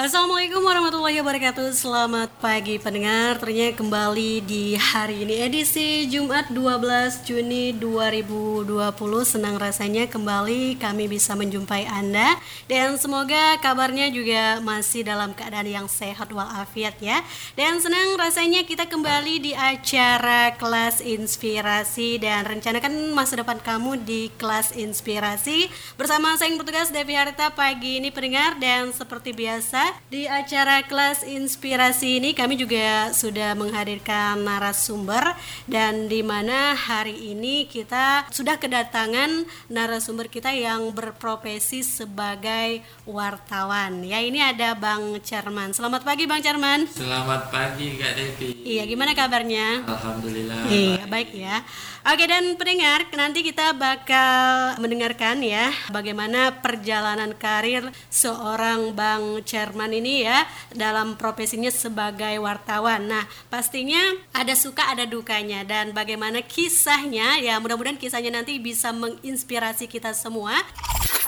Assalamualaikum warahmatullahi wabarakatuh. Selamat pagi pendengar. Ternyata kembali di hari ini Edisi Jumat 12 Juni 2020 Senang rasanya kembali kami bisa menjumpai Anda. Dan semoga kabarnya juga masih dalam keadaan yang sehat walafiat ya. Dan senang rasanya kita kembali di acara kelas inspirasi. Dan rencanakan masa depan kamu di kelas inspirasi. Bersama saya yang bertugas Devi Harta pagi ini pendengar. Dan seperti biasa di acara kelas inspirasi ini kami juga sudah menghadirkan narasumber dan di mana hari ini kita sudah kedatangan narasumber kita yang berprofesi sebagai wartawan. Ya, ini ada Bang Cerman. Selamat pagi Bang Cerman. Selamat pagi Kak Devi. Iya, gimana kabarnya? Alhamdulillah. Iya, baik ya. Oke dan pendengar, nanti kita bakal mendengarkan ya bagaimana perjalanan karir seorang Bang Chairman ini ya dalam profesinya sebagai wartawan. Nah, pastinya ada suka ada dukanya dan bagaimana kisahnya ya mudah-mudahan kisahnya nanti bisa menginspirasi kita semua.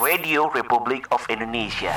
Radio Republic of Indonesia.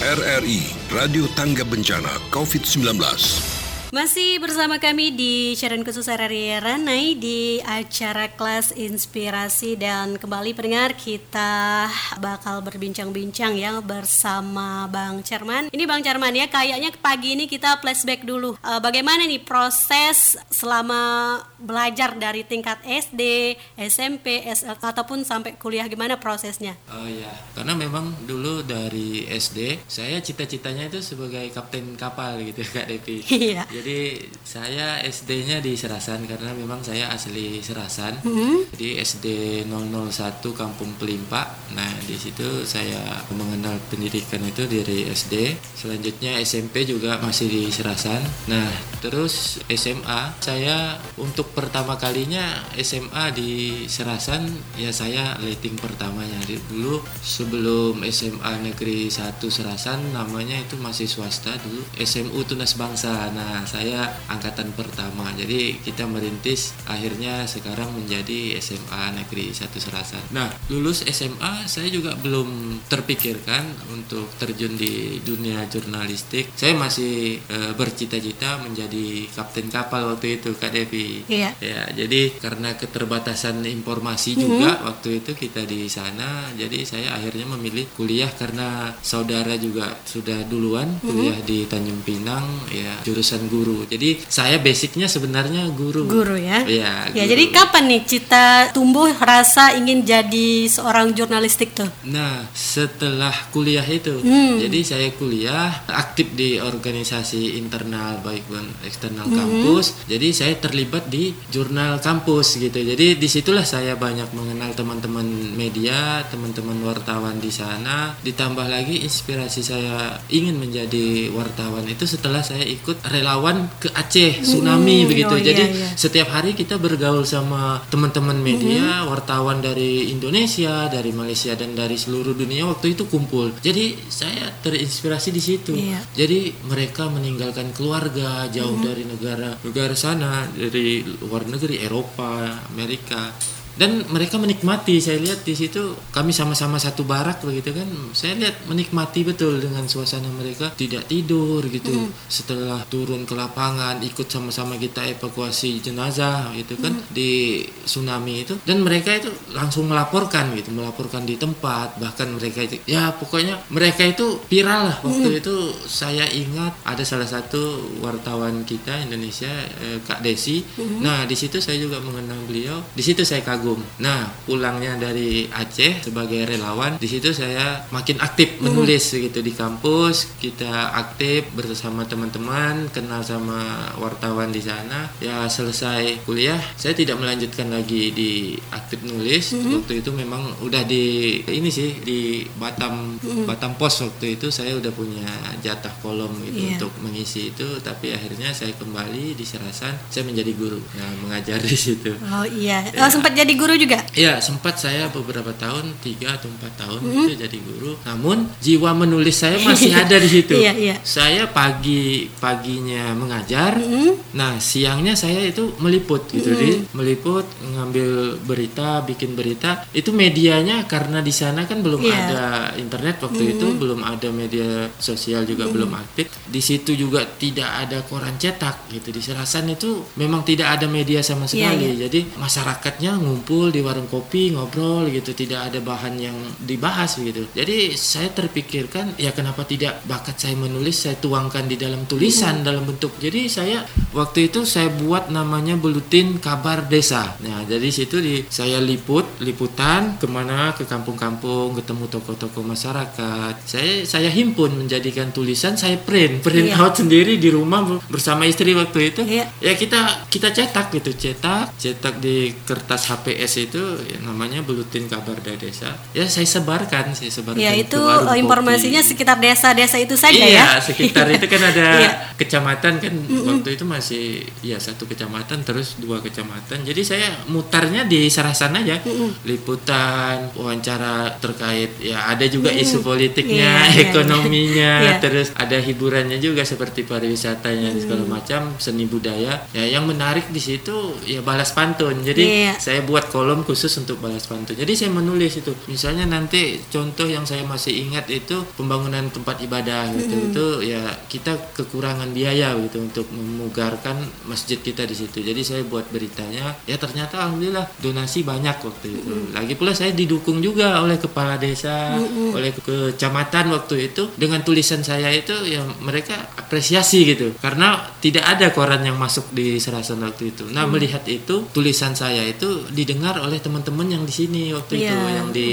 RRI Radio Tangga Bencana COVID-19. Masih bersama kami di siaran khusus RRI Ranai di acara kelas inspirasi dan kembali pendengar kita bakal berbincang-bincang ya bersama Bang Cerman. Ini Bang Cerman ya kayaknya pagi ini kita flashback dulu. E, bagaimana nih proses selama belajar dari tingkat SD, SMP, SL ataupun sampai kuliah gimana prosesnya? Oh iya, karena memang dulu dari SD saya cita-citanya itu sebagai kapten kapal gitu Kak Devi. Iya. Jadi saya SD-nya di Serasan karena memang saya asli Serasan. Hmm? Jadi SD 001 Kampung Pelimpa. Nah, di situ saya mengenal pendidikan itu dari SD. Selanjutnya SMP juga masih di Serasan. Nah, terus SMA saya untuk pertama kalinya SMA di Serasan ya saya letting pertamanya. Jadi dulu sebelum SMA Negeri 1 Serasan namanya itu masih swasta dulu SMU Tunas Bangsa. Nah, saya angkatan pertama. Jadi kita merintis akhirnya sekarang menjadi SMA Negeri 1 Serasan. Nah, lulus SMA saya juga belum terpikirkan untuk terjun di dunia jurnalistik. Saya masih e, bercita-cita menjadi kapten kapal waktu itu Kak Devi. Iya. Ya, jadi karena keterbatasan informasi juga waktu itu kita di sana, jadi saya akhirnya memilih kuliah karena saudara juga sudah duluan kuliah di Tanjung Pinang ya jurusan guru. Jadi saya basicnya sebenarnya guru. Guru ya. Iya, Ya, guru. jadi kapan nih cita tumbuh rasa ingin jadi seorang jurnalistik tuh? Nah, setelah kuliah itu, Hmm. jadi saya kuliah aktif di organisasi internal baik pun eksternal Hmm. kampus. Jadi saya terlibat di jurnal kampus gitu. Jadi di situlah saya banyak mengenal teman-teman media, teman-teman wartawan di sana. Ditambah lagi inspirasi saya ingin menjadi wartawan itu setelah saya ikut relawan ke Aceh tsunami Hmm, begitu. oh iya, Jadi iya. setiap hari kita bergaul sama teman-teman media, wartawan dari Indonesia, dari Malaysia dan dari seluruh dunia waktu itu kumpul. Jadi saya terinspirasi di situ. Iya. Jadi mereka meninggalkan keluarga jauh dari negara negara sana, dari luar negeri Eropa, Amerika. Dan mereka menikmati, saya lihat di situ kami sama-sama satu barak begitu kan. Saya lihat menikmati betul dengan suasana mereka tidak tidur gitu. Setelah turun ke lapangan ikut sama-sama kita evakuasi jenazah gitu kan di tsunami itu dan mereka itu langsung melaporkan gitu, melaporkan di tempat bahkan mereka itu ya pokoknya mereka itu viral lah waktu itu saya ingat ada salah satu wartawan kita Indonesia eh, Kak Desi. Nah, di situ saya juga mengenal beliau. Di situ saya kagum. Nah, pulangnya dari Aceh sebagai relawan, di situ saya makin aktif menulis gitu di kampus. Kita aktif bersama teman-teman, kenal sama wartawan di sana. Ya, selesai kuliah, saya tidak melanjutkan lagi di aktif nulis. Waktu itu memang udah di ini sih di Batam Batam Pos waktu itu saya udah punya jatah kolom gitu Iya. untuk mengisi itu. Tapi akhirnya saya kembali di Serasan saya menjadi guru. Nah mengajar di situ. Oh iya, Oh, sempat jadi jadi guru juga? Ya sempat saya beberapa tahun tiga atau empat tahun itu jadi guru. Namun jiwa menulis saya masih ada di situ. Iya, iya. Saya pagi paginya mengajar. Mm-hmm. Nah siangnya saya itu meliput gitu, di meliput ngambil berita, bikin berita. Itu medianya karena di sana kan belum Iya. ada internet waktu itu, belum ada media sosial juga belum aktif. Di situ juga tidak ada koran cetak gitu. Di Serasan itu memang tidak ada media sama Iya, sekali. iya. Jadi masyarakatnya ngumpul di warung kopi ngobrol gitu, tidak ada bahan yang dibahas gitu. Jadi saya terpikirkan ya kenapa tidak bakat saya menulis saya tuangkan di dalam tulisan dalam bentuk. Jadi saya waktu itu saya buat namanya buletin kabar desa. Nah jadi situ di saya liput liputan ke mana ke kampung-kampung ketemu tokoh-tokoh masyarakat. Saya saya himpun menjadikan tulisan saya print print Iya. out sendiri di rumah bersama istri waktu itu Iya. ya kita kita cetak gitu cetak cetak di kertas HPS itu ya, namanya buletin kabar dari desa ya saya sebarkan saya sebarkan Ya itu eh, informasinya kopi. sekitar desa-desa itu saja iya ya. sekitar itu kan ada Iya. kecamatan kan waktu itu masih ya satu kecamatan terus dua kecamatan jadi saya mutarnya di Sarasan aja liputan wawancara terkait ya ada juga isu politiknya Iya, iya, ekonominya iya. terus ada hiburannya juga seperti pariwisatanya segala macam seni budaya ya yang menarik di situ ya balas pantun jadi Iya. saya buat kolom khusus untuk balas pantun jadi saya menulis itu. Misalnya nanti contoh yang saya masih ingat itu pembangunan tempat ibadah gitu. Itu ya kita kekurangan biaya gitu untuk memugarkan masjid kita di situ. Jadi saya buat beritanya ya ternyata alhamdulillah donasi banyak waktu itu. Lagi pula saya didukung juga oleh kepala desa oleh kecamatan waktu itu. Dengan tulisan saya itu ya mereka apresiasi gitu. Karena tidak ada koran yang masuk di Serasan waktu itu. Nah melihat itu tulisan saya itu didengar oleh teman-teman yang di sini waktu itu Iya. yang di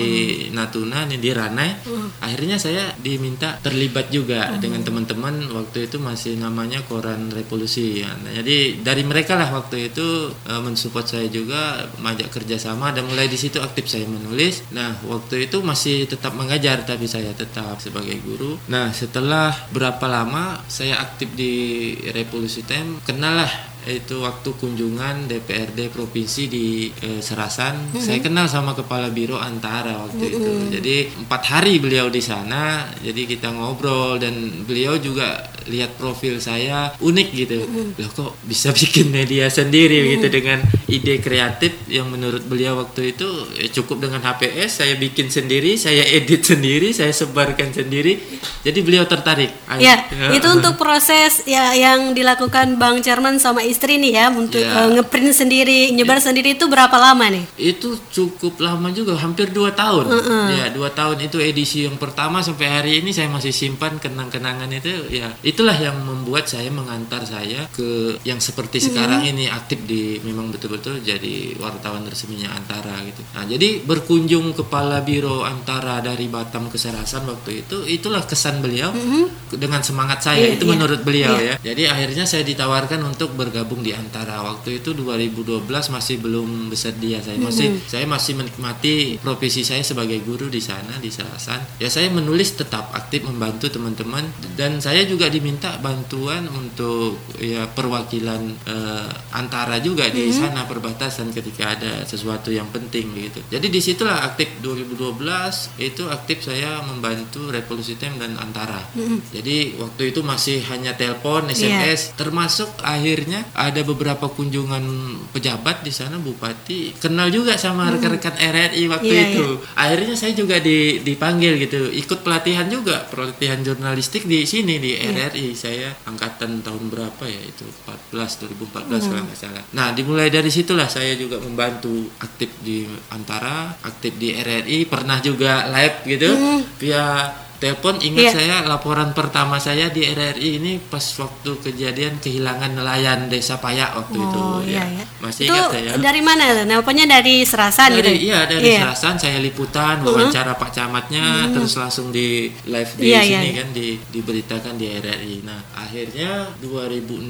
Natuna nih di Ranai. Akhirnya saya diminta terlibat juga dengan teman-teman waktu itu masih namanya koran revolusi. Ya. Nah, jadi dari mereka lah waktu itu eh, mensupport saya juga mengajak kerjasama dan mulai di situ aktif saya menulis. Nah waktu itu masih tetap mengajar tapi saya tetap sebagai guru. Nah setelah berapa lama saya aktif di revolusi time kenal lah itu waktu kunjungan DPRD provinsi di eh, Serasan. Saya kenal sama kepala biro Antara waktu itu. Jadi empat hari beliau di sana. Jadi kita ngobrol dan beliau juga lihat profil saya unik gitu. Loh kok bisa bikin media sendiri gitu dengan ide kreatif yang menurut beliau waktu itu ya cukup dengan HPS saya bikin sendiri saya edit sendiri saya sebarkan sendiri. Jadi beliau tertarik. Ya, Ayo. itu untuk proses ya yang dilakukan Bang Cerman sama istri nih ya untuk Ya. eh, ngeprint sendiri, nyebar sendiri itu berapa lama nih? itu cukup lama juga hampir dua tahun ya dua tahun itu edisi yang pertama sampai hari ini saya masih simpan kenang-kenangan itu ya itulah yang membuat saya mengantar saya ke yang seperti sekarang ini aktif di memang betul-betul jadi wartawan resminya Antara gitu nah jadi berkunjung kepala biro Antara dari Batam ke Serasan waktu itu itulah kesan beliau dengan semangat saya Iya, itu iya. menurut beliau Iya. ya jadi akhirnya saya ditawarkan untuk bergabung di Antara waktu itu 2012 masih belum bersedia saya masih saya masih menikmati profesi saya sebagai guru di sana di Serasan ya saya menulis tetap aktif membantu teman-teman dan saya juga diminta bantuan untuk ya perwakilan eh, Antara juga di sana perbatasan ketika ada sesuatu yang penting gitu. Jadi di situlah aktif 2012 itu aktif saya membantu Revolusi Time dan Antara. Jadi waktu itu masih hanya telepon SMS termasuk akhirnya ada beberapa kunjungan pejabat di sana bupati. Kenal juga sama rekan-rekan RRI waktu Iya, itu. akhirnya saya juga di- dipanggil gitu. Ikut pelatihan juga pelatihan jurnalistik di sini di RRI saya angkatan tahun berapa ya itu? 14 2014 kalau nggak salah. Nah dimulai dari situlah saya juga membantu aktif di antara aktif di RRI pernah juga live gitu. Via telepon ingat Iya. saya laporan pertama saya di RRI ini pas waktu kejadian kehilangan nelayan desa Payak waktu itu Oh iya ya. ya. masih itu ingat saya dari mana? Nelponnya dari Serasan dari gitu. iya dari Serasan saya liputan wawancara Pak Camatnya terus langsung di live di Iya, sini iya, kan di diberitakan di RRI. Nah, akhirnya 2016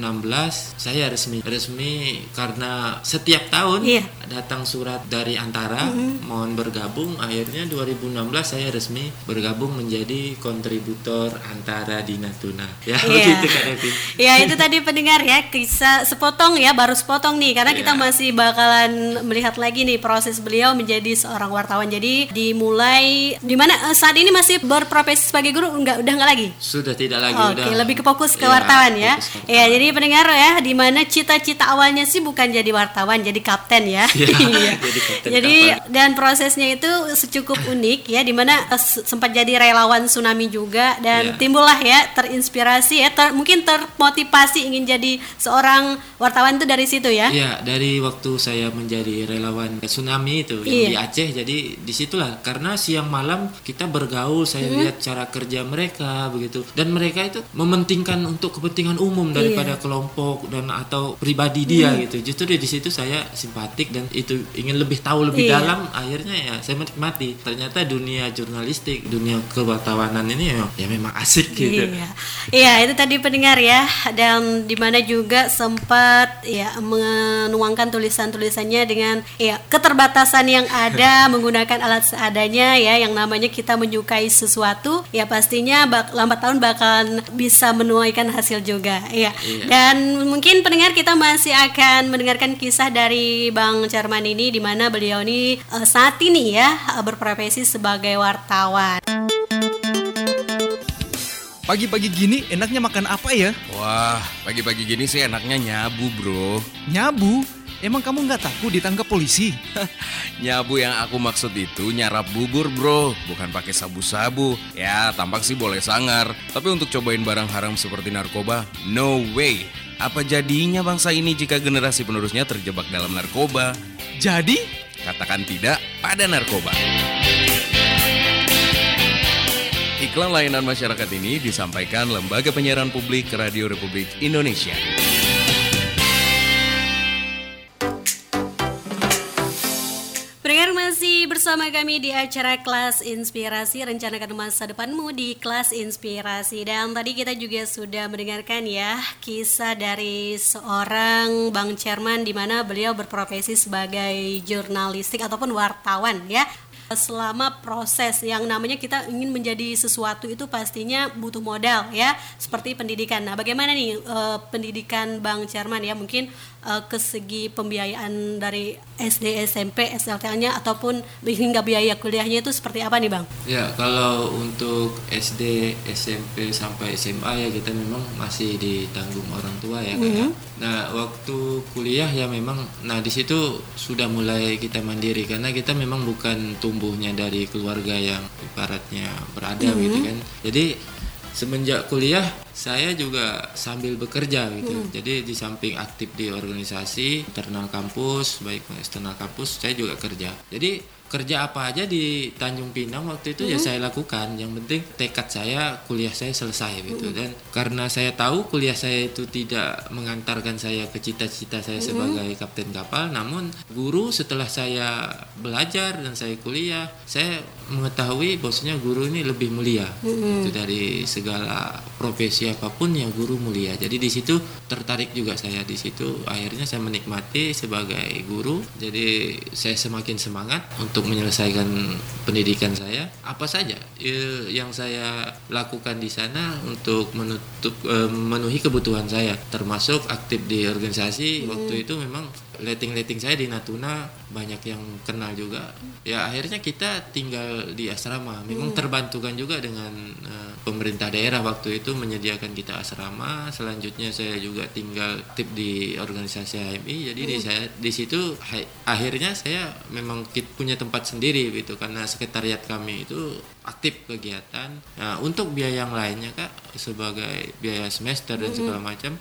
saya resmi resmi karena setiap tahun Iya. Datang surat dari Antara mohon bergabung. Akhirnya 2016 saya resmi bergabung menjadi kontributor antara di Natuna. Ya Iya. begitu Kak Evi. Ya itu tadi pendengar ya kisah sepotong ya baru sepotong nih karena kita Iya. masih bakalan melihat lagi nih proses beliau menjadi seorang wartawan. Jadi dimulai di mana eh, saat ini masih berprofesi sebagai guru enggak udah enggak lagi? Sudah tidak lagi Oke, udah. lebih ke fokus ke Iya, wartawan ya. Ya, jadi pendengar ya, di mana cita-cita awalnya sih bukan jadi wartawan, jadi kapten ya. Iya, jadi kapten Jadi kapal. dan prosesnya itu cukup unik ya, di mana eh, sempat jadi relawan tsunami juga dan Iya. timbullah ya terinspirasi ya, ter- mungkin termotivasi ingin jadi seorang wartawan itu dari situ ya. Iya, dari waktu saya menjadi relawan tsunami itu yang Iya. di Aceh, jadi di situlah karena siang malam kita bergaul, saya Hmm. lihat cara kerja mereka begitu, dan mereka itu mementingkan untuk kepentingan umum daripada Iya. kelompok dan atau pribadi dia Hmm. gitu. Justru di situ saya simpatik dan itu ingin lebih tahu lebih Iya. dalam. Akhirnya ya saya menikmati. Ternyata dunia jurnalistik, dunia kewartawanan ini ya, ya memang asik gitu. Iya, iya itu tadi pendengar ya, dan di mana juga sempat ya menuangkan tulisan-tulisannya dengan ya keterbatasan yang ada menggunakan alat seadanya ya, yang namanya kita menyukai sesuatu ya pastinya bak, lambat tahun bakalan bisa menuaikan hasil juga ya. Iya. Dan mungkin pendengar kita masih akan mendengarkan kisah dari Bang Charman ini, di mana beliau ini eh, saat ini ya eh, berprofesi sebagai wartawan. Pagi-pagi gini enaknya makan apa ya? Wah, pagi-pagi gini sih enaknya nyabu bro Nyabu? Emang kamu nggak takut ditangkap polisi? Nyabu yang aku maksud itu nyarap bubur bro Bukan pakai sabu-sabu Ya tampak sih boleh sangar Tapi untuk cobain barang haram seperti narkoba No way Apa jadinya bangsa ini jika generasi penerusnya terjebak dalam narkoba? Jadi, Katakan tidak pada narkoba Iklan layanan masyarakat ini disampaikan Lembaga Penyiaran Publik Radio Republik Indonesia. Bersama kami di acara kelas inspirasi rencanakan masa depanmu di kelas inspirasi. Dan tadi kita juga sudah mendengarkan ya kisah dari seorang Bang Chairman di mana beliau berprofesi sebagai jurnalistik ataupun wartawan ya selama proses yang namanya kita ingin menjadi sesuatu itu pastinya butuh modal ya seperti pendidikan. Nah, bagaimana nih eh, pendidikan Bang Chairman ya mungkin eh, ke segi pembiayaan dari SD, SMP, SLTA-nya ataupun hingga biaya kuliahnya itu seperti apa nih, Bang? Ya, kalau untuk SD, SMP sampai SMA ya kita memang masih ditanggung orang tua ya Kak. ya. Nah, waktu kuliah ya memang nah di situ sudah mulai kita mandiri karena kita memang bukan tumbuhnya dari keluarga yang ibaratnya berada gitu kan. Jadi semenjak kuliah saya juga sambil bekerja gitu. Jadi di samping aktif di organisasi internal kampus, baik eksternal kampus, saya juga kerja. Jadi kerja apa aja di Tanjung Pinang waktu itu ya saya lakukan. Yang penting tekad saya kuliah saya selesai gitu. Dan karena saya tahu kuliah saya itu tidak mengantarkan saya ke cita-cita saya sebagai kapten kapal, namun guru setelah saya belajar dan saya kuliah, saya mengetahui bahwasanya guru ini lebih mulia. Itu dari segala profesi apa pun ya guru mulia. Jadi di situ tertarik juga saya di situ. Akhirnya saya menikmati sebagai guru. Jadi saya semakin semangat untuk menyelesaikan pendidikan saya. Apa saja eh, yang saya lakukan di sana untuk menutup eh, memenuhi kebutuhan saya. Termasuk aktif di organisasi. Waktu itu memang letting-letting saya di Natuna banyak yang kenal juga. Ya akhirnya kita tinggal di asrama. Memang terbantukan juga dengan eh, pemerintah daerah waktu itu menyediakan kita asrama. Selanjutnya saya juga tinggal aktif di organisasi HMI jadi di saya di situ akhirnya saya memang kit- punya tempat sendiri gitu. Karena sekretariat kami itu aktif kegiatan. Nah untuk biaya yang lainnya kak sebagai biaya semester dan segala macam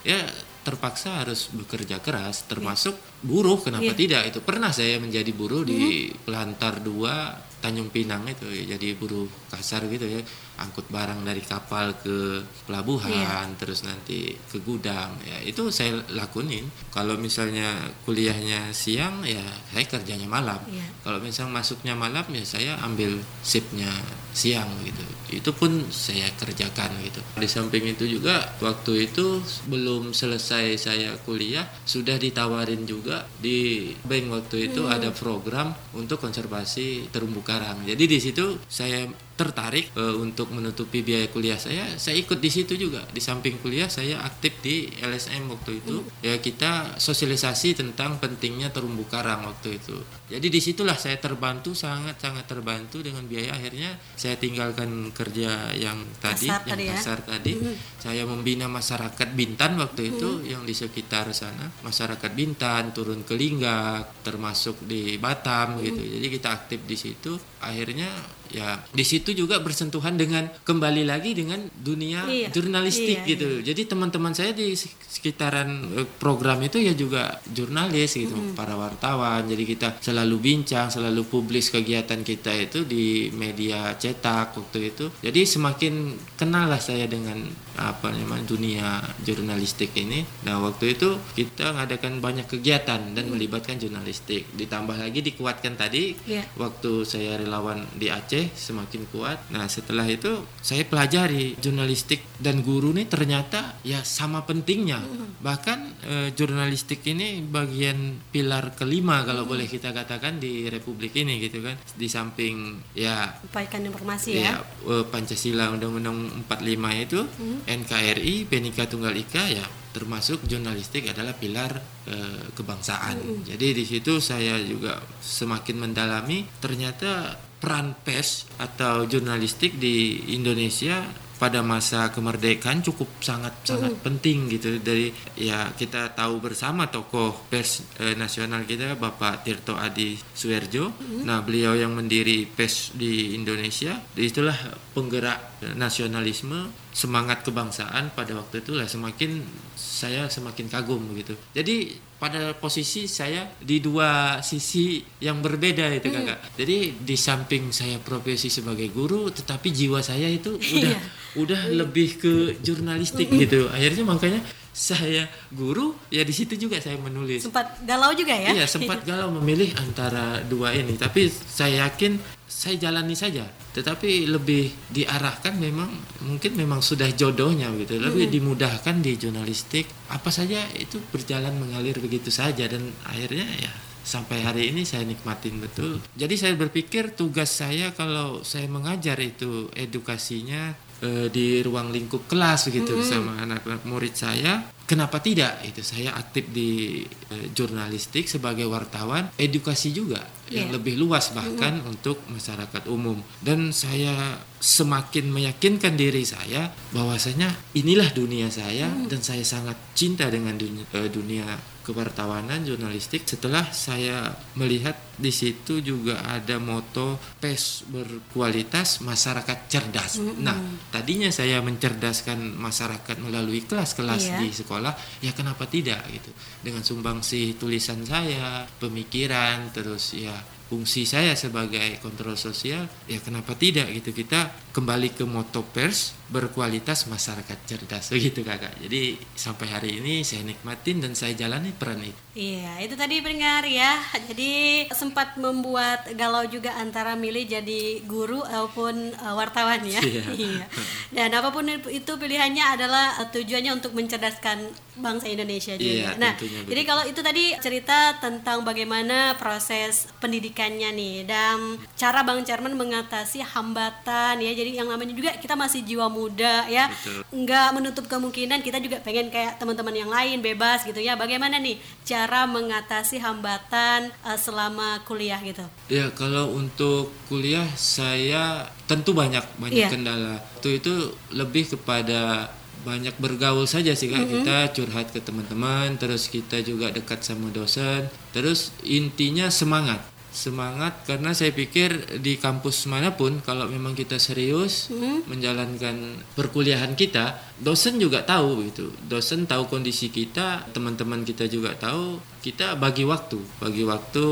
ya terpaksa harus bekerja keras. Termasuk buruh kenapa Iya. tidak? Itu pernah saya menjadi buruh di Pelantar 2 Tanjung Pinang itu ya, jadi buruh kasar gitu ya angkut barang dari kapal ke pelabuhan Iya. terus nanti ke gudang ya itu saya lakuin kalau misalnya kuliahnya siang ya saya kerjanya malam Iya. kalau misalnya masuknya malam ya saya ambil shiftnya siang gitu itu pun saya kerjakan gitu di samping itu juga waktu itu belum selesai saya kuliah sudah ditawarin juga di bank waktu itu ada program untuk konservasi terumbu karang. Jadi di situ saya tertarik eh, untuk menutupi biaya kuliah saya, saya ikut di situ juga. Di samping kuliah saya aktif di LSM waktu itu. Ya kita sosialisasi tentang pentingnya terumbu karang waktu itu. Jadi di situlah saya terbantu sangat sangat terbantu dengan biaya akhirnya saya tinggalkan kerja yang tadi Kasar yang tadi ya. kasar tadi. Saya membina masyarakat Bintan waktu itu yang di sekitar sana. Masyarakat Bintan turun ke Linggak termasuk di Batam gitu. Jadi kita aktif di situ. Akhirnya ya di situ juga bersentuhan dengan kembali lagi dengan dunia Iya, jurnalistik iya, gitu. Jadi teman-teman saya di sekitaran eh, program itu ya juga jurnalis gitu, para wartawan. Jadi kita selalu bincang, selalu publis kegiatan kita itu di media cetak waktu itu. Jadi semakin kenal lah saya dengan apa namanya dunia jurnalistik ini. Nah, waktu itu kita ngadakan banyak kegiatan dan melibatkan jurnalistik. Ditambah lagi dikuatkan tadi Iya. waktu saya relawan di Aceh semakin kuat. Nah setelah itu saya pelajari jurnalistik dan guru nih ternyata ya sama pentingnya. Bahkan eh, jurnalistik ini bagian pilar kelima kalau boleh kita katakan di Republik ini gitu kan. Di samping ya Sampaikan informasi ya ya. eh, Pancasila Undang-Undang 45 itu NKRI Bhinneka Tunggal Ika ya termasuk jurnalistik adalah pilar eh, kebangsaan. Jadi di situ saya juga semakin mendalami ternyata peran pers atau jurnalistik di Indonesia pada masa kemerdekaan cukup sangat sangat penting gitu. Dari ya kita tahu bersama tokoh pers eh, nasional kita Bapak Tirto Adi Suerjo. Nah, beliau yang mendiri pers di Indonesia, itulah penggerak nasionalisme, semangat kebangsaan pada waktu itulah semakin saya semakin kagum gitu. Jadi pada posisi saya di dua sisi yang berbeda itu kakak. Jadi di samping saya profesi sebagai guru, tetapi jiwa saya itu udah Iya. udah lebih ke jurnalistik gitu. Akhirnya makanya saya guru ya di situ juga saya menulis. Sempat galau juga ya. Iya sempat galau memilih antara dua ini, tapi saya yakin saya jalani saja. Tetapi lebih diarahkan memang mungkin memang sudah jodohnya gitu, lebih dimudahkan di jurnalistik. Apa saja itu berjalan mengalir begitu saja dan akhirnya ya sampai hari ini saya nikmatin betul. Jadi saya berpikir tugas saya kalau saya mengajar itu edukasinya eh, di ruang lingkup kelas begitu sama anak-anak murid saya. Kenapa tidak? Itu saya aktif di eh, jurnalistik sebagai wartawan. Edukasi juga yang Iya. lebih luas bahkan untuk masyarakat umum dan saya semakin meyakinkan diri saya bahwasanya inilah dunia saya dan saya sangat cinta dengan dunia, eh, dunia kewartawanan jurnalistik setelah saya melihat di situ juga ada moto pes berkualitas masyarakat cerdas. Nah, tadinya saya mencerdaskan masyarakat melalui kelas-kelas Iya. di sekolah, ya kenapa tidak gitu. Dengan sumbangsi tulisan saya, pemikiran, terus ya fungsi saya sebagai kontrol sosial, ya kenapa tidak gitu. Kita kembali ke moto pers berkualitas masyarakat cerdas begitu kakak. Jadi sampai hari ini saya nikmatin dan saya jalani peran itu. Iya, itu tadi pendengar ya. Jadi sempat membuat galau juga antara milih jadi guru ataupun uh, wartawan ya. Iya. Iya. Dan apa pun itu pilihannya adalah uh, tujuannya untuk mencerdaskan bangsa Indonesia juga. Iya, nah, tentunya jadi kalau itu tadi cerita tentang bagaimana proses pendidikannya nih dan cara Bang Cerman mengatasi hambatan ya. Jadi yang namanya juga kita masih jiwa muda ya. Betul. Nggak menutup kemungkinan kita juga pengen kayak teman-teman yang lain bebas gitu ya. Bagaimana nih cara mengatasi hambatan uh, selama kuliah gitu? Ya kalau untuk kuliah saya tentu banyak banyak Iya. kendala. Itu itu lebih kepada banyak bergaul saja sih kak kita curhat ke teman-teman terus kita juga dekat sama dosen terus intinya semangat semangat karena saya pikir di kampus mana pun kalau memang kita serius menjalankan perkuliahan kita dosen juga tahu gitu. Dosen tahu kondisi kita teman-teman kita juga tahu kita bagi waktu bagi waktu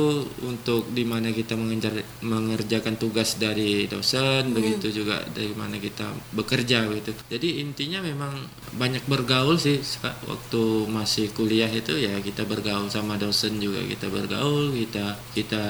untuk di mana kita mengejar, mengerjakan tugas dari dosen begitu juga dari mana kita bekerja gitu jadi intinya memang banyak bergaul sih waktu masih kuliah itu ya kita bergaul sama dosen juga kita bergaul kita kita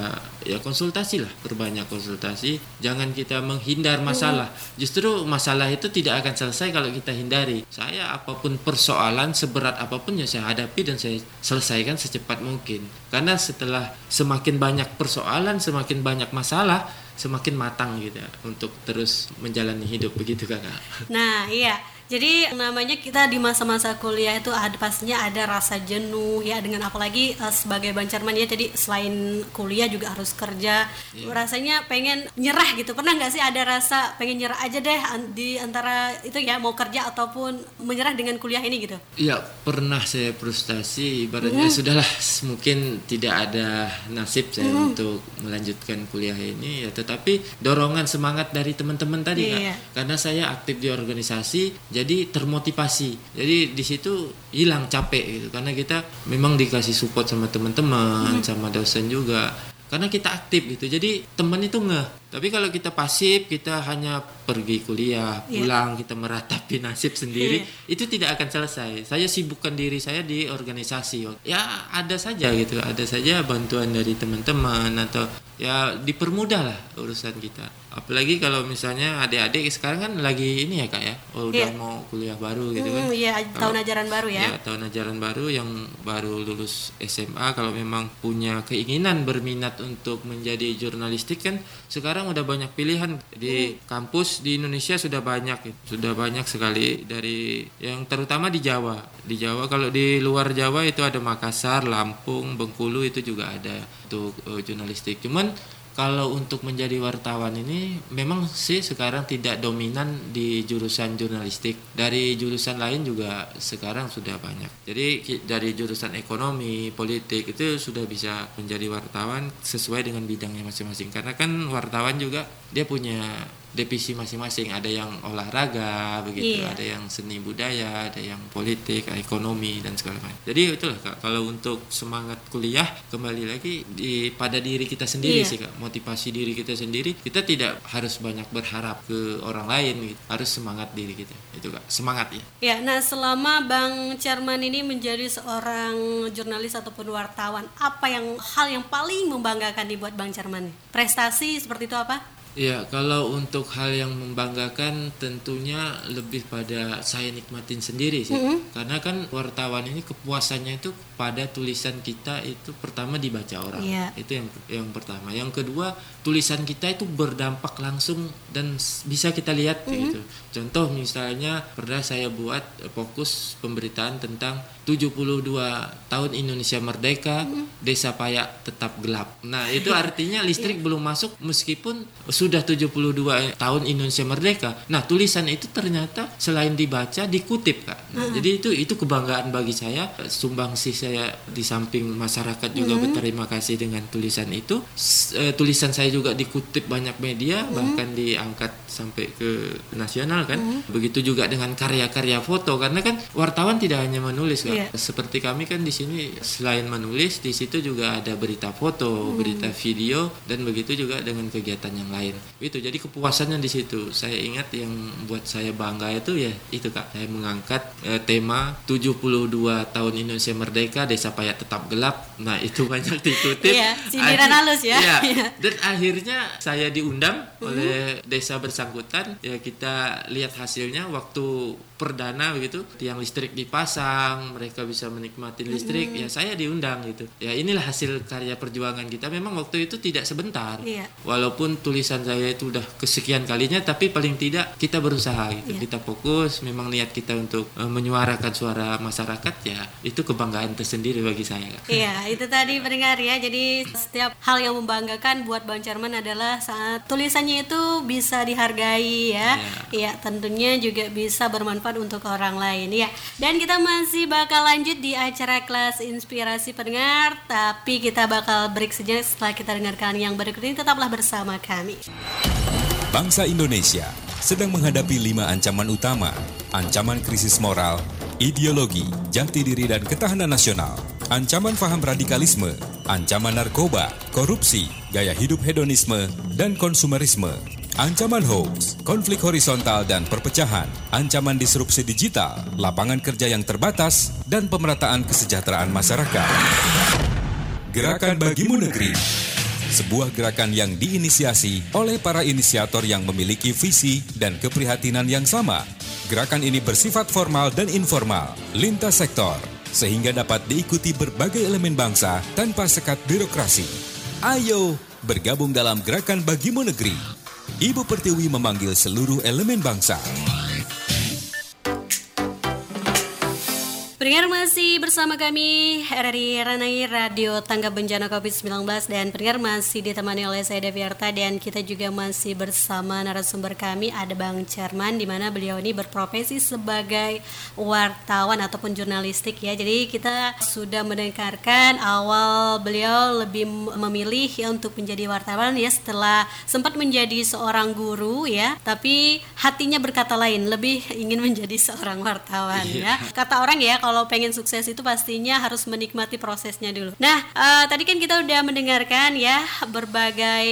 ya konsultasi lah perbanyak konsultasi. Jangan kita menghindar masalah. Justru masalah itu tidak akan selesai kalau kita hindari. Saya apa pun persoalan seberat apa pun ya saya hadapi dan saya selesaikan secepat secepat mungkin. Karena setelah semakin banyak persoalan, semakin banyak masalah, semakin matang gitu ya, untuk terus menjalani hidup begitu kakak. Nah, iya. Jadi namanya kita di masa-masa kuliah itu ada pastinya ada rasa jenuh ya dengan apalagi uh, sebagai bancarman ya jadi selain kuliah juga harus kerja Iya. rasanya pengen nyerah gitu pernah nggak sih ada rasa pengen nyerah aja deh di antara itu ya mau kerja ataupun menyerah dengan kuliah ini gitu Iya pernah saya frustasi ibaratnya sudahlah mungkin tidak ada nasib saya untuk melanjutkan kuliah ini ya tetapi dorongan semangat dari teman-teman tadi Kak. Iya. karena saya aktif di organisasi jadi termotivasi. Jadi di situ hilang capek gitu. Karena kita memang dikasih support sama teman-teman sama dosen juga. Karena kita aktif gitu. Jadi teman itu ngeh tapi kalau kita pasif kita hanya pergi kuliah Iya. pulang kita meratapi nasib sendiri itu tidak akan selesai. Saya sibukkan diri saya di organisasi. Ya ada saja gitu. Ada saja bantuan dari teman-teman atau ya dipermudah lah urusan kita. Apalagi kalau misalnya adik-adik sekarang kan lagi ini ya kak ya? Oh, udah Iya. mau kuliah baru gitu kan. Hmm, iya tahun Kalau- ajaran baru ya, Ya, tahun ajaran baru yang baru lulus SMA kalau memang punya keinginan berminat untuk menjadi jurnalistik kan sekarang udah banyak pilihan di kampus di Indonesia sudah banyak sudah banyak sekali dari yang terutama di Jawa. Di Jawa kalau di luar Jawa itu ada Makassar, Lampung, Bengkulu itu juga ada untuk eh, jurnalistik. Cuman kalau untuk menjadi wartawan ini memang sih sekarang tidak dominan di jurusan jurnalistik. Dari jurusan lain juga sekarang sudah banyak. Jadi dari jurusan ekonomi, politik itu sudah bisa menjadi wartawan sesuai dengan bidangnya masing-masing. Karena kan wartawan juga dia punya divisi masing-masing. Ada yang olahraga begitu, Iya. ada yang seni budaya, ada yang politik, ekonomi dan segala macam. Jadi itulah Kak, kalau untuk semangat kuliah kembali lagi di pada diri kita sendiri Iya. sih Kak motivasi diri kita sendiri kita tidak harus banyak berharap ke orang lain gitu. harus semangat diri kita itu kak semangat ya Ya, nah selama Bang Charman ini menjadi seorang jurnalis ataupun wartawan, apa yang hal yang paling membanggakan dibuat Bang Charman? Prestasi seperti itu apa? Iya, kalau untuk hal yang membanggakan tentunya lebih pada saya nikmatin sendiri sih. Karena kan wartawan ini kepuasannya itu pada tulisan kita itu pertama dibaca orang. Iya. Itu yang yang pertama. Yang kedua, tulisan kita itu berdampak langsung dan bisa kita lihat gitu. Contoh misalnya pernah saya buat eh, fokus pemberitaan tentang 72 tahun Indonesia merdeka, desa Payak tetap gelap. Nah, itu artinya listrik belum masuk meskipun sudah 72 tahun Indonesia merdeka. Nah, tulisan itu ternyata selain dibaca dikutip, Kak. Nah, Jadi itu itu kebanggaan bagi saya. Sumbangsi saya di samping masyarakat juga berterima kasih dengan tulisan itu. S- eh, tulisan saya juga dikutip banyak media bahkan diangkat sampai ke nasional kan. Begitu juga dengan karya-karya foto karena kan wartawan tidak hanya menulis, Kak. Iya. Seperti kami kan di sini selain menulis di situ juga ada berita foto, berita video dan begitu juga dengan kegiatan yang lain. Itu jadi kepuasannya di situ. Saya ingat yang buat saya bangga itu ya itu Kak. Saya mengangkat eh, tema 72 tahun Indonesia Merdeka, Desa Payak tetap gelap. Nah, itu banyak dikutip. Iya, sindiran halus ya. Iya. Iya. Dan akhirnya saya diundang oleh desa bersangkutan. Ya kita lihat hasilnya waktu perdana begitu, tiang listrik dipasang, mereka bisa menikmati listrik. Ya saya diundang gitu. Ya inilah hasil karya perjuangan kita. Memang waktu itu tidak sebentar. Iya. Walaupun tulisan saya itu udah kesekian kalinya, tapi paling tidak kita berusaha gitu. Iya. Kita fokus. Memang niat kita untuk eh, menyuarakan suara masyarakat ya itu kebanggaan tersendiri bagi saya. Iya, itu tadi pendengar ya. Jadi setiap hal yang membanggakan buat Bang Charman adalah saat tulisannya itu bisa dihargai ya. Iya, tentunya juga bisa bermanfaat untuk orang lain ya. Dan kita masih bakal lanjut di acara kelas inspirasi pendengar, tapi kita bakal break sejenak setelah kita dengarkan yang berikut ini tetaplah bersama kami. Bangsa Indonesia sedang menghadapi lima ancaman utama. Ancaman krisis moral, ideologi, jati diri dan ketahanan nasional. Ancaman faham radikalisme, ancaman narkoba, korupsi, gaya hidup hedonisme, dan konsumerisme. Ancaman hoax, konflik horizontal dan perpecahan, ancaman disrupsi digital, lapangan kerja yang terbatas, dan pemerataan kesejahteraan masyarakat. Gerakan Bagimu Negeri sebuah gerakan yang diinisiasi oleh para inisiator yang memiliki visi dan keprihatinan yang sama. Gerakan ini bersifat formal dan informal, lintas sektor, sehingga dapat diikuti berbagai elemen bangsa tanpa sekat birokrasi. Ayo bergabung dalam gerakan Bagimu Negeri. Ibu Pertiwi memanggil seluruh elemen bangsa. Pendengar masih bersama kami RRI Ranai Radio Tanggap Bencana COVID-19 dan pendengar masih ditemani oleh saya Deviarta dan kita juga masih bersama narasumber kami ada Bang Cerman di mana beliau ini berprofesi sebagai wartawan ataupun jurnalistik ya. Jadi kita sudah mendengarkan awal beliau lebih memilih ya untuk menjadi wartawan ya setelah sempat menjadi seorang guru ya, tapi hatinya berkata lain, lebih ingin menjadi seorang wartawan ya. Kata orang ya kalau pengen sukses itu pastinya harus menikmati prosesnya dulu. Nah, eh, tadi kan kita udah mendengarkan ya berbagai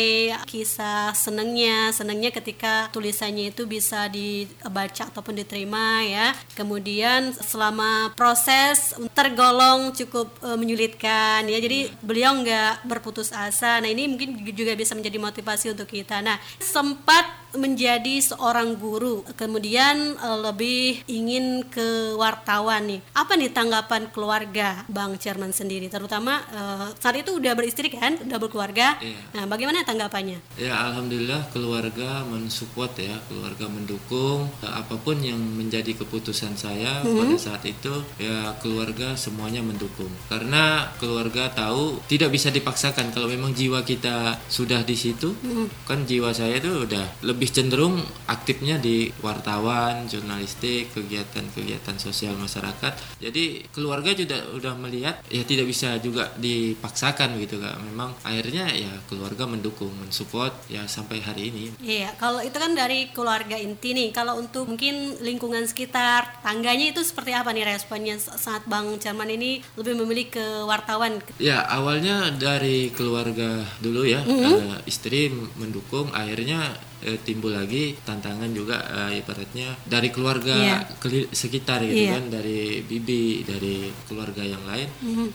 kisah senengnya, senengnya ketika tulisannya itu bisa dibaca ataupun diterima ya. Kemudian selama proses tergolong cukup eh, menyulitkan ya. Jadi beliau nggak berputus asa. Nah, ini mungkin juga bisa menjadi motivasi untuk kita. Nah, sempat menjadi seorang guru, kemudian eh, lebih ingin ke wartawan nih. Apa nih tanggapan keluarga Bang Chairman sendiri, terutama eh, saat itu udah beristri kan, udah berkeluarga. Iya. Nah, bagaimana tanggapannya? Ya alhamdulillah keluarga mensupport ya, keluarga mendukung Eh, apa pun yang menjadi keputusan saya pada saat itu ya keluarga semuanya mendukung. Karena keluarga tahu tidak bisa dipaksakan kalau memang jiwa kita sudah di situ, kan jiwa saya itu udah lebih cenderung aktifnya di wartawan, jurnalistik, kegiatan-kegiatan sosial masyarakat. Jadi keluarga juga udah melihat ya tidak bisa juga dipaksakan gitu kak. Memang akhirnya ya keluarga mendukung, mensupport ya sampai hari ini. Iya, kalau itu kan dari keluarga inti nih. Kalau untuk mungkin lingkungan sekitar, tangganya itu seperti apa nih responnya saat Bang Chairman ini lebih memilih ke wartawan? Ya awalnya dari keluarga dulu ya eh, istri mendukung akhirnya eh, timbul lagi tantangan juga eh, ibaratnya dari keluarga Iya. keli- sekitar gitu Iya. kan dari bibi dari keluarga yang lain.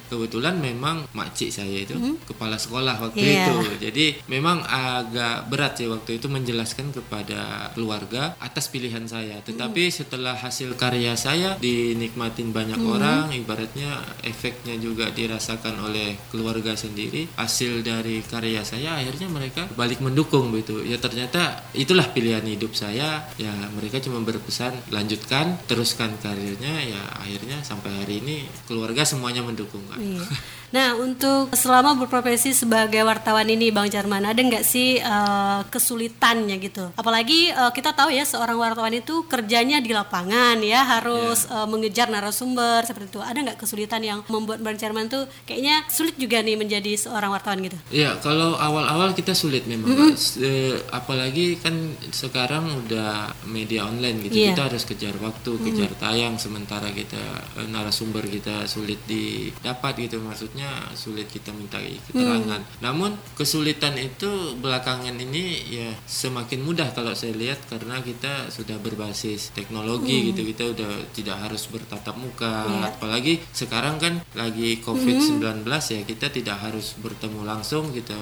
Kebetulan memang makcik saya itu kepala sekolah waktu Iya. itu. Jadi memang agak berat sih waktu itu menjelaskan kepada keluarga atas pilihan saya. Tetapi setelah hasil karya saya dinikmatin banyak orang ibaratnya efeknya juga dirasakan oleh keluarga sendiri hasil dari karya saya akhirnya mereka balik mendukung gitu. Ya ternyata itulah pilihan hidup saya. Ya mereka cuma berpesan lanjutkan teruskan karirnya. Ya akhirnya sampai hari ini keluarga semuanya mendukung kan Iya. Nah, untuk selama berprofesi sebagai wartawan ini, Bang Jarman, ada nggak sih eh, kesulitannya gitu? Apalagi eh, kita tahu ya, seorang wartawan itu kerjanya di lapangan ya, harus eh, mengejar narasumber seperti itu. Ada nggak kesulitan yang membuat Bang Jarman tuh kayaknya sulit juga nih menjadi seorang wartawan gitu? Iya, kalau awal-awal kita sulit memang, Kak. S- eh, apalagi kan sekarang udah media online gitu, Iya. kita harus kejar waktu, kejar tayang, sementara kita narasumber kita sulit didapat gitu, maksudnya sulit kita minta keterangan. Namun kesulitan itu belakangan ini ya semakin mudah kalau saya lihat karena kita sudah berbasis teknologi gitu, kita udah tidak harus bertatap muka, Iya. apalagi sekarang kan lagi COVID-19 ya kita tidak harus bertemu langsung. Kita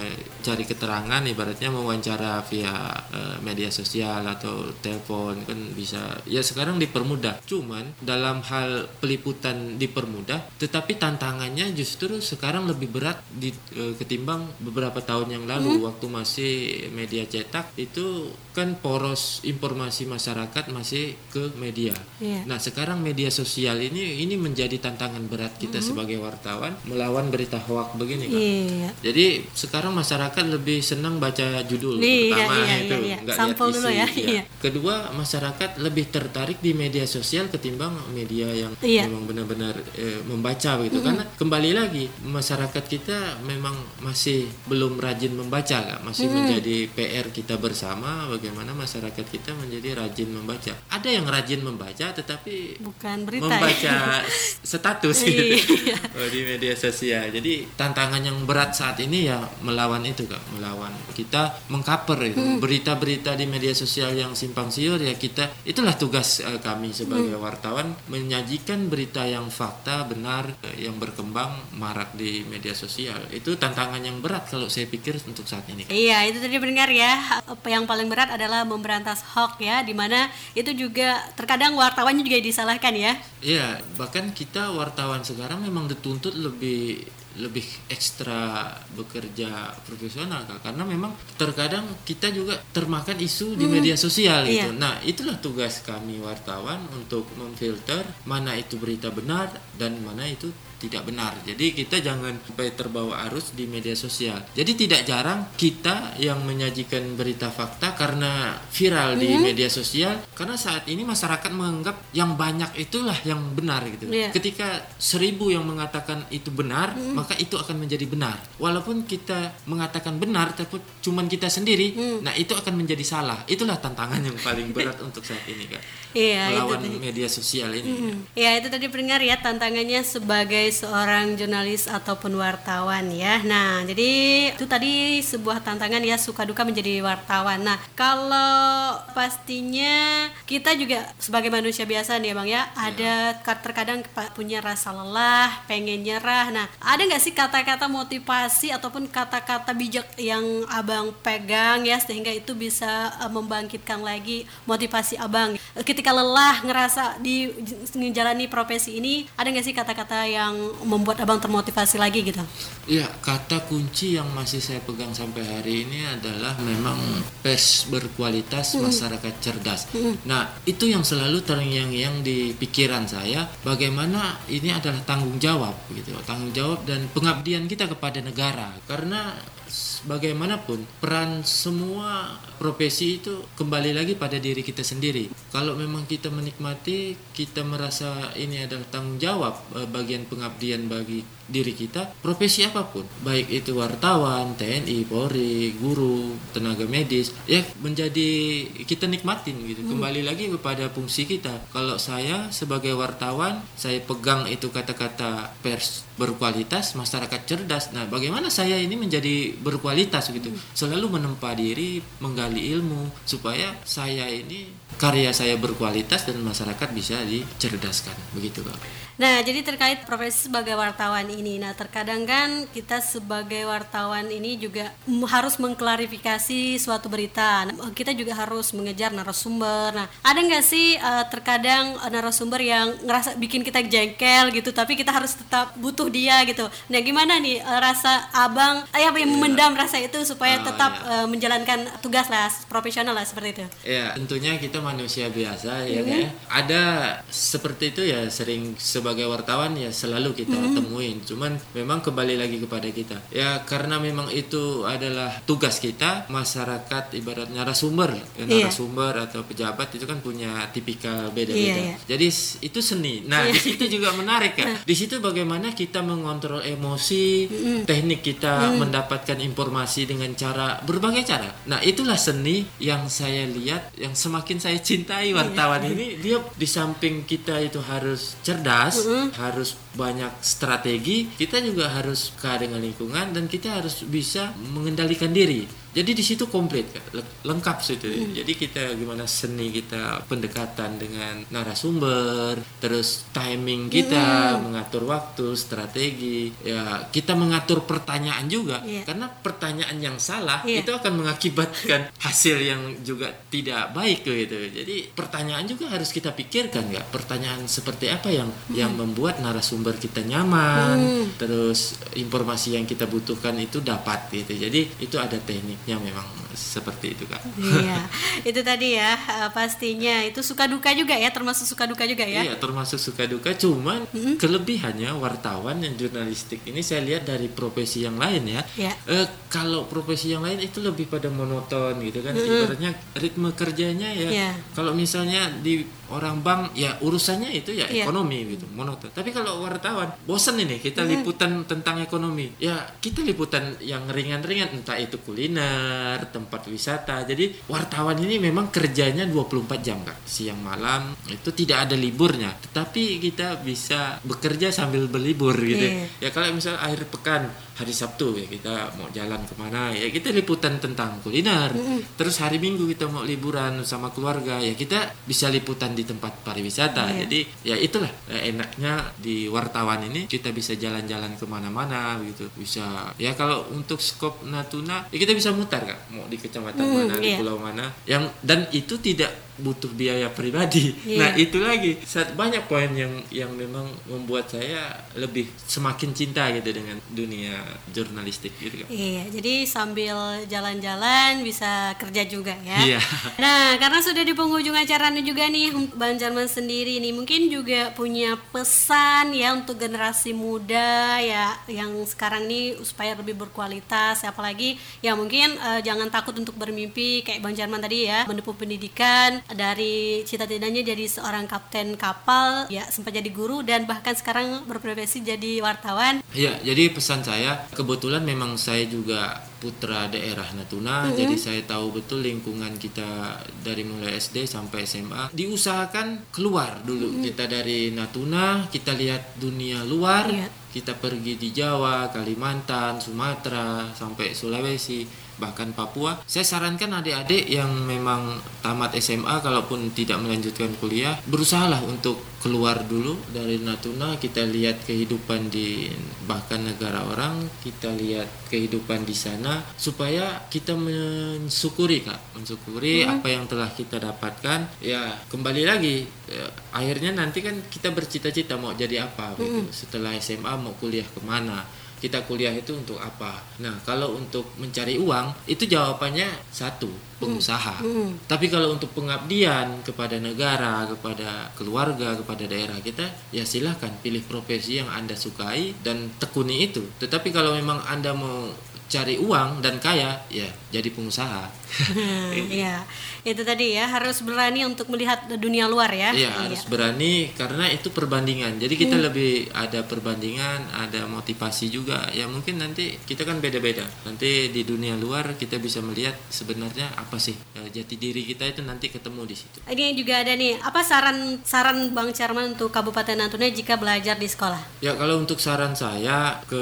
cari keterangan ibaratnya mewawancara via eh, media sosial atau telepon kan bisa. Ya sekarang dipermudah. Cuman dalam hal peliputan dipermudah tetapi tantangannya justru sekarang lebih berat di, eh, ketimbang beberapa tahun yang lalu waktu masih media cetak itu kan poros informasi masyarakat masih ke media Iya. Nah, sekarang media sosial ini ini menjadi tantangan berat kita sebagai wartawan melawan berita hoak begini, Kak. Iya. Jadi sekarang masyarakat lebih senang baca judul Iya, pertama iya, itu, iya, iya. nggak Sampel lihat dulu isi, ya, iya. Kedua, masyarakat lebih tertarik di media sosial ketimbang media yang Iya. memang benar-benar eh, membaca begitu. Karena kembali lagi masyarakat kita memang masih belum rajin membaca, Kak. Masih menjadi PR kita bersama bagaimana masyarakat kita menjadi rajin membaca. Ada yang rajin membaca tetapi Bukan berita membaca ya. status gitu Iya. Oh, di media sosial. Jadi tantangan yang berat saat ini ya melawan itu kak, melawan kita mengcover itu Hmm. berita-berita di media sosial yang simpang siur ya kita itulah tugas eh, kami sebagai Hmm. wartawan menyajikan berita yang fakta benar eh, yang berkembang marak bergerak di media sosial itu tantangan yang berat kalau saya pikir untuk saat ini. Iya, itu tadi mendengar ya. Apa yang paling berat adalah memberantas hoax ya, di mana itu juga terkadang wartawannya juga disalahkan ya. Iya, bahkan kita wartawan sekarang memang dituntut lebih lebih ekstra bekerja profesional Kak. karena memang terkadang kita juga termakan isu di media sosial Iya. gitu. Nah, itulah tugas kami wartawan untuk memfilter mana itu berita benar dan mana itu tidak benar. Jadi kita jangan sampai terbawa arus di media sosial. Jadi tidak jarang kita yang menyajikan berita fakta karena viral di media sosial karena saat ini masyarakat menganggap yang banyak itulah yang benar gitu. Iya. Ketika seribu yang mengatakan itu benar, maka itu akan menjadi benar. Walaupun kita mengatakan benar, tapi cuman kita sendiri, nah itu akan menjadi salah. Itulah tantangan yang paling berat untuk saat ini, kak. Iya, itu Melawan media sosial ini. Hmm. Ya itu tadi pendengar ya tantangannya sebagai seorang jurnalis ataupun wartawan ya. Nah jadi itu tadi sebuah tantangan ya suka duka menjadi wartawan. Nah kalau pastinya kita juga sebagai manusia biasa nih bang ya ada ka- terkadang punya rasa lelah, pengen nyerah. Nah ada nggak sih kata-kata motivasi ataupun kata-kata bijak yang abang pegang ya sehingga itu bisa eh, membangkitkan lagi motivasi abang ketika lelah ngerasa di menjalani profesi ini ada nggak sih kata-kata yang membuat abang termotivasi lagi gitu Iya, kata kunci yang masih saya pegang sampai hari ini adalah memang pers berkualitas, masyarakat cerdas. Nah, itu yang selalu terngiang-ngiang di pikiran saya, bagaimana ini adalah tanggung jawab gitu, tanggung jawab dan pengabdian kita kepada negara. Karena bagaimanapun peran semua profesi itu kembali lagi pada diri kita sendiri. Kalau memang kita menikmati, kita merasa ini adalah tanggung jawab eh, bagian pengabdian bagi diri kita, profesi apa pun, baik itu wartawan, TNI, Polri, guru, tenaga medis, ya menjadi kita nikmatin gitu. Kembali lagi kepada fungsi kita. Kalau saya sebagai wartawan, saya pegang itu kata-kata pers berkualitas, masyarakat cerdas. Nah, bagaimana saya ini menjadi berkualitas gitu? Selalu menempa diri, menggali ilmu supaya saya ini karya saya berkualitas dan masyarakat bisa dicerdaskan. Begitu, Kak. Nah, jadi terkait profesi sebagai wartawan ini, nah terkadang kan kita sebagai wartawan ini juga mm, harus mengklarifikasi suatu berita. Nah, kita juga harus mengejar narasumber. Nah, ada nggak sih eh, terkadang eh, narasumber yang ngerasa bikin kita jengkel gitu, tapi kita harus tetap butuh dia gitu. Nah, gimana nih eh, rasa abang, eh, apa yang memendam rasa itu supaya Ah, tetap iya. eh, menjalankan tugas lah profesional lah seperti itu. Ya, tentunya kita manusia biasa ya kayak ada seperti itu ya sering sebagai wartawan ya selalu kita temuin. Cuman memang kembali lagi kepada kita. Ya karena memang itu adalah tugas kita, masyarakat ibaratnya narasumber, ya, Iya. narasumber atau pejabat itu kan punya tipikal beda-beda. Iya, iya. Jadi itu seni. Nah, di situ juga menarik ya. Di situ bagaimana kita mengontrol emosi, teknik kita mendapatkan informasi dengan cara berbagai cara. Nah, itulah seni yang saya lihat yang semakin saya cintai wartawan ini dia di samping kita itu harus cerdas, harus banyak strategi, kita juga harus peka dengan lingkungan dan kita harus bisa mengendalikan diri. Jadi di situ komplit, lengkap situ. Jadi kita gimana seni kita pendekatan dengan narasumber, terus timing kita mengatur waktu, strategi, ya kita mengatur pertanyaan juga. Iya. Karena pertanyaan yang salah Iya. itu akan mengakibatkan hasil yang juga tidak baik gitu. Jadi pertanyaan juga harus kita pikirkan nggak? Pertanyaan seperti apa yang yang membuat narasumber kita nyaman, terus informasi yang kita butuhkan itu dapat gitu. Jadi itu ada tekniknya memang seperti itu kak. iya, itu tadi ya eh, pastinya itu suka duka juga ya, termasuk suka duka juga ya. Iya termasuk suka duka cuman kelebihannya wartawan yang jurnalistik ini saya lihat dari profesi yang lain ya. Iya. Eh, kalau profesi yang lain itu lebih pada monoton gitu kan. Ibaratnya ritme kerjanya ya. Iya. Kalau misalnya di orang bank ya urusannya itu ya Iya. ekonomi gitu monoton. Tapi kalau wartawan bosan ini kita liputan tentang ekonomi. Ya kita liputan yang ringan-ringan entah itu kuliner, tempat wisata. Jadi wartawan ini memang kerjanya 24 jam kak. Siang malam itu tidak ada liburnya. Tetapi kita bisa bekerja sambil berlibur gitu. Iya. Ya kalau misal akhir pekan hari Sabtu ya kita mau jalan ke mana ya kita liputan tentang kuliner. Terus hari Minggu kita mau liburan sama keluarga ya kita bisa liputan di tempat pariwisata. Iya. Jadi ya itulah eh, enaknya di wartawan ini kita bisa jalan-jalan ke mana-mana gitu. Bisa ya kalau untuk skop Natuna ya kita bisa mutar kak mau di kecamatan Hmm, mana di iya. pulau mana yang dan itu tidak butuh biaya pribadi. Iya. Nah itu lagi Saat banyak poin yang yang memang membuat saya lebih semakin cinta gitu dengan dunia jurnalistik gitu kan. Iya, jadi sambil jalan-jalan bisa kerja juga ya. Iya. Nah, karena sudah di penghujung acaranya juga nih, Bang Jarman sendiri nih mungkin juga punya pesan ya untuk generasi muda ya yang sekarang nih supaya lebih berkualitas, apalagi ya mungkin eh, jangan takut untuk bermimpi kayak Bang Jarman tadi ya, menempuh pendidikan dari cita-citanya jadi seorang kapten kapal, ya sempat jadi guru dan bahkan sekarang berprofesi jadi wartawan. Iya, jadi pesan saya kebetulan memang saya juga putra daerah Natuna, jadi saya tahu betul lingkungan kita dari mulai SD sampai SMA. Diusahakan keluar dulu kita dari Natuna, kita lihat dunia luar, Iya. kita pergi di Jawa, Kalimantan, Sumatera, sampai Sulawesi, bahkan Papua. Saya sarankan adik-adik yang memang tamat SMA kalaupun tidak melanjutkan kuliah, berusahalah untuk keluar dulu dari Natuna, kita lihat kehidupan di bahkan negara orang, kita lihat kehidupan di sana supaya kita mensyukuri Kak, mensyukuri apa yang telah kita dapatkan. Ya, kembali lagi eh, akhirnya nanti kan kita bercita-cita mau jadi apa gitu. Setelah SMA mau kuliah ke mana? Kita kuliah itu untuk apa? Nah, kalau untuk mencari uang itu jawabannya satu, pengusaha. Tapi kalau untuk pengabdian kepada negara, kepada keluarga, kepada daerah kita, ya silahkan pilih profesi yang Anda sukai dan tekuni itu. Tetapi kalau memang Anda mau cari uang dan kaya, ya jadi pengusaha. Iya, itu tadi ya harus berani untuk melihat dunia luar ya. Iya harus berani karena itu perbandingan. Jadi kita Hmm. lebih ada perbandingan, ada motivasi juga. Ya mungkin nanti kita kan beda-beda. Nanti di dunia luar kita bisa melihat sebenarnya apa sih eh, jati diri kita itu nanti ketemu di situ. Ini juga ada nih, apa saran saran Bang Charman untuk Kabupaten Natuna jika belajar di sekolah? Ya kalau untuk saran saya ke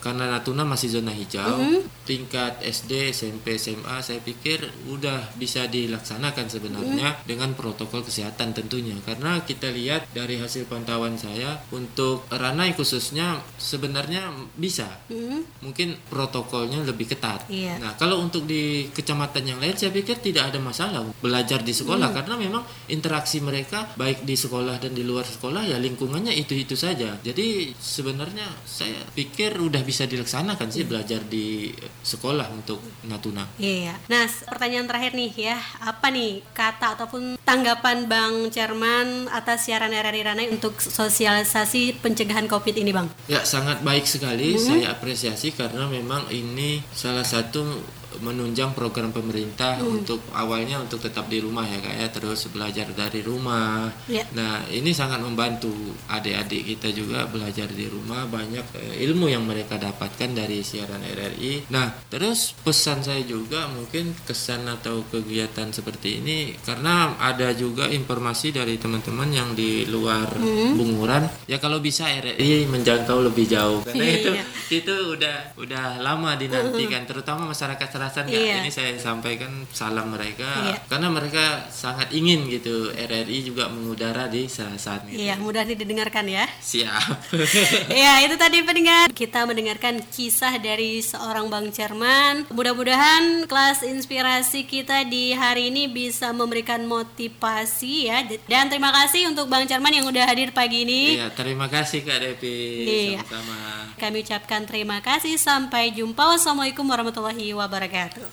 karena Natuna masih zona hijau, tingkat SD, SMP, SMA saya pikir udah bisa dilaksanakan sebenarnya dengan protokol kesehatan tentunya. Karena kita lihat dari hasil pantauan saya untuk Ranai khususnya sebenarnya bisa. Mungkin protokolnya lebih ketat. Iya. Nah, kalau untuk di kecamatan yang lain saya pikir tidak ada masalah belajar di sekolah karena memang interaksi mereka baik di sekolah dan di luar sekolah ya lingkungannya itu-itu saja. Jadi sebenarnya saya pikir udah bisa dilaksanakan sih belajar di sekolah untuk Natuna. Iya. Nah, s- pertanyaan terakhir nih ya, apa nih kata ataupun tanggapan Bang Charman atas siaran RRI Ranai untuk sosialisasi pencegahan COVID ini, Bang? Ya sangat baik sekali saya apresiasi karena memang ini salah satu menunjang program pemerintah untuk awalnya untuk tetap di rumah ya kak ya terus belajar dari rumah. Ya. Nah ini sangat membantu adik-adik kita juga belajar di rumah banyak eh, ilmu yang mereka dapatkan dari siaran RRI. Nah terus pesan saya juga mungkin kesan atau kegiatan seperti ini karena ada juga informasi dari teman-teman yang di luar bunguran ya kalau bisa RRI menjangkau lebih jauh karena itu Iya. itu udah udah lama dinantikan terutama masyarakat Kak. Iya. ini saya sampaikan salam mereka Iya. karena mereka sangat ingin gitu RRI juga mengudara di Serasan gitu. Iya, mudah didengarkan ya. siap Ya, itu tadi pendengar. Kita mendengarkan kisah dari seorang Bang Cerman. Mudah-mudahan kelas inspirasi kita di hari ini bisa memberikan motivasi ya. Dan terima kasih untuk Bang Cerman yang udah hadir pagi ini. Iya, terima kasih Kak Devi Iya. sama-sama Kami ucapkan terima kasih. Sampai jumpa. Wassalamualaikum warahmatullahi wabarakatuh.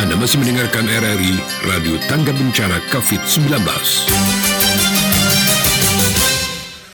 Anda masih mendengarkan RRI Radio Tangga Bencana COVID-19.